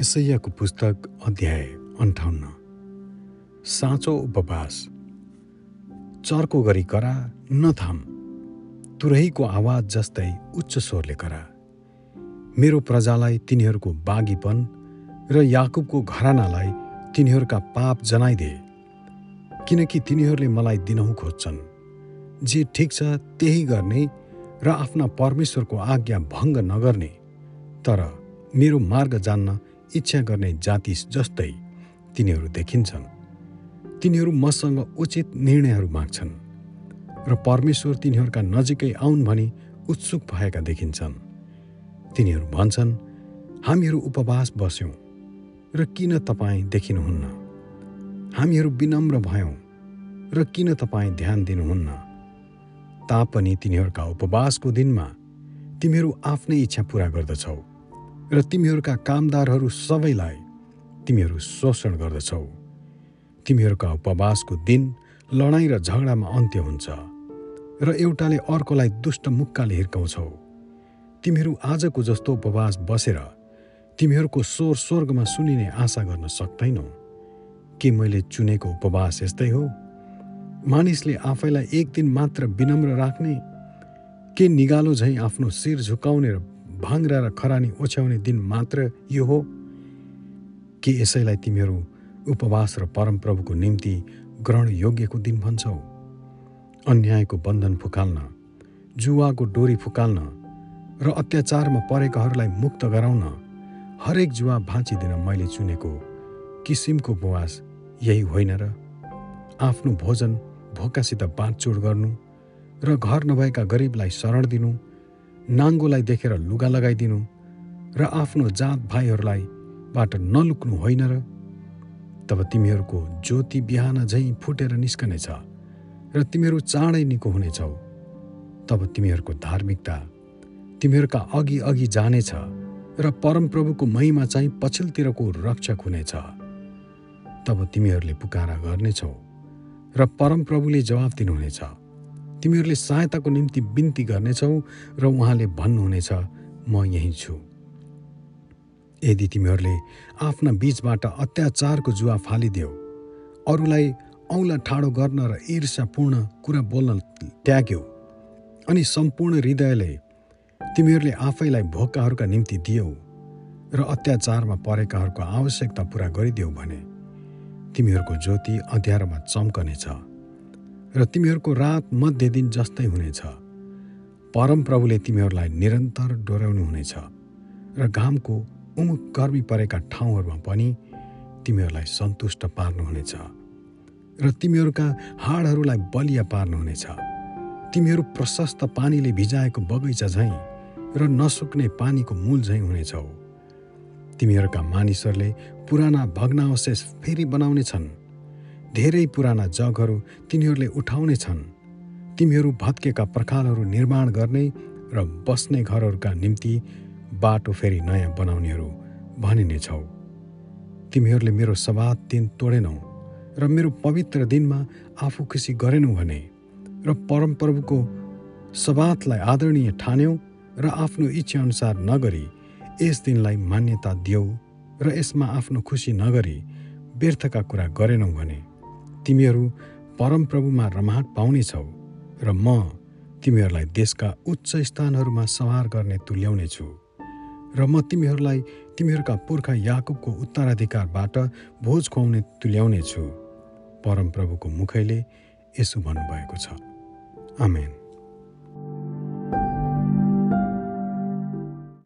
यसैयाको पुस्तक अध्याय अन्ठाउन्न। साँचो उपवास। चर्को गरी करा नथाम। तुरहीको आवाज जस्तै उच्च स्वरले करा। मेरो प्रजालाई तिनीहरूको बागीपन र याकुबको घरानालाई तिनीहरूका पाप जनाइदे। किनकि तिनीहरूले मलाई दिनहुँ खोज्छन्। जे ठिक छ त्यही गर्ने र आफ्ना परमेश्वरको आज्ञा भङ्ग नगर्ने। तर मेरो मार्ग जान्न इच्छा गर्ने जाति जस्तै तिनीहरू देखिन्छन्। तिनीहरू मसँग उचित निर्णयहरू माग्छन् र परमेश्वर तिनीहरूका नजिकै आउन् भनी उत्सुक भएका देखिन्छन्। तिनीहरू भन्छन् हामीहरू उपवास बस्यौँ र किन तपाईँ देखिनुहुन्न? हामीहरू विनम्र भयौँ र किन तपाईँ ध्यान दिनुहुन्न? तापनि तिनीहरूका उपवासको दिनमा तिमीहरू आफ्नै इच्छा पुरा गर्दछौ। र तिमीहरूका कामदारहरू सबैलाई तिमीहरू शोषण गर्दछौ। तिमीहरूका उपवासको दिन लडाइँ र झगडामा अन्त्य हुन्छ र एउटाले अर्कोलाई दुष्ट मुक्काले हिर्काउँछौ। तिमीहरू आजको जस्तो उपवास बसेर तिमीहरूको स्वर स्वर्गमा सुनिने आशा गर्न सक्दैनौ के मैले चुनेको उपवास यस्तै हो? मानिसले आफैलाई एक दिन मात्र विनम्र राख्ने? के निगालो झैँ आफ्नो शिर झुकाउने र भाङ्रा र खरानी ओछ्याउने दिन मात्र यो हो के यसैलाई तिमीहरू उपवास र परमप्रभुको निम्ति ग्रहण योग्यको दिन भन्छौ। अन्यायको बन्धन फुकाल्न जुवाको डोरी फुकाल्न र अत्याचारमा परेकाहरूलाई मुक्त गराउन हरेक जुवा भाँचिदिन मैले चुनेको किसिमको उपवास यही होइन र आफ्नो भोजन भोकासित बाँडचुड गर्नु र घर नभएका गरिबलाई शरण दिनु नाङ्गोलाई देखेर लुगा लगाइदिनु र आफ्नो जात भाइहरूलाई बाट नलुक्नु होइन र तब तिमीहरूको ज्योति बिहान झैँ फुटेर निस्कनेछ र तिमीहरू चाँडै निको हुनेछौ। तब तिमीहरूको धार्मिकता तिमीहरूका अघि अघि जानेछ र परमप्रभुको महिमा चाहिँ पछिल्लोतिरको रक्षक हुनेछ। तब तिमीहरूले पुकारा गर्नेछौ र परमप्रभुले जवाफ दिनुहुनेछ। तिमीहरूले सहायताको निम्ति बिन्ती गर्नेछौ र उहाँले भन्नुहुनेछ म यहीँ छु। यदि तिमीहरूले आफ्ना बीचबाट अत्याचारको जुवा फालिदेऊ अरूलाई औँला ठाडो गर्न र ईर्षापूर्ण कुरा बोल्न त्याग्यौ अनि सम्पूर्ण हृदयले तिमीहरूले आफैलाई भोकाहरूका निम्ति दियौ र अत्याचारमा परेकाहरूको आवश्यकता पुरा गरिदेऊ भने तिमीहरूको ज्योति अँध्यारोमा चम्कनेछ। र तिमीहरूको रात मध्य दिन जस्तै हुनेछ। परमप्रभुले तिमीहरूलाई निरन्तर डोर्याउनु हुनेछ र घामको उमुक गर्मी परेका ठाउँहरूमा पनि तिमीहरूलाई सन्तुष्ट पार्नुहुनेछ र तिमीहरूका हाडहरूलाई बलिया पार्नुहुनेछ तिमीहरू प्रशस्त पानीले भिजाएको बगैँचा झैँ र नसुक्ने पानीको मूल झैँ हुनेछौ। तिमीहरूका मानिसहरूले पुराना भग्नावशेष फेरि बनाउने छन् धेरै पुराना जगहरू तिनीहरूले उठाउने छन्। तिमीहरू भत्केका प्रखालहरू निर्माण गर्ने र बस्ने घरहरूका निम्ति बाटो फेरि नयाँ बनाउनेहरू भनिनेछौ। तिमीहरूले मेरो सवाद दिन तोडेनौ र मेरो पवित्र दिनमा आफू खुसी गरेनौ भने र परमप्रभुको सवादलाई आदरणीय ठान्यौ र आफ्नो इच्छाअनुसार नगरी यस दिनलाई मान्यता दियौ र यसमा आफ्नो खुसी नगरी व्यर्थका कुरा गरेनौ भने। तिमीहरू परमप्रभुमा रमाहट पाउनेछौ र म तिमीहरूलाई देशका उच्च स्थानहरूमा सवार गर्ने तुल्याउनेछु र म तिमीहरूलाई तिमीहरूका पुर्खा याकुबको उत्तराधिकारबाट भोज खुवाउने तुल्याउनेछु परमप्रभुको मुखैले यसो भन्नुभएको छ। आमेन।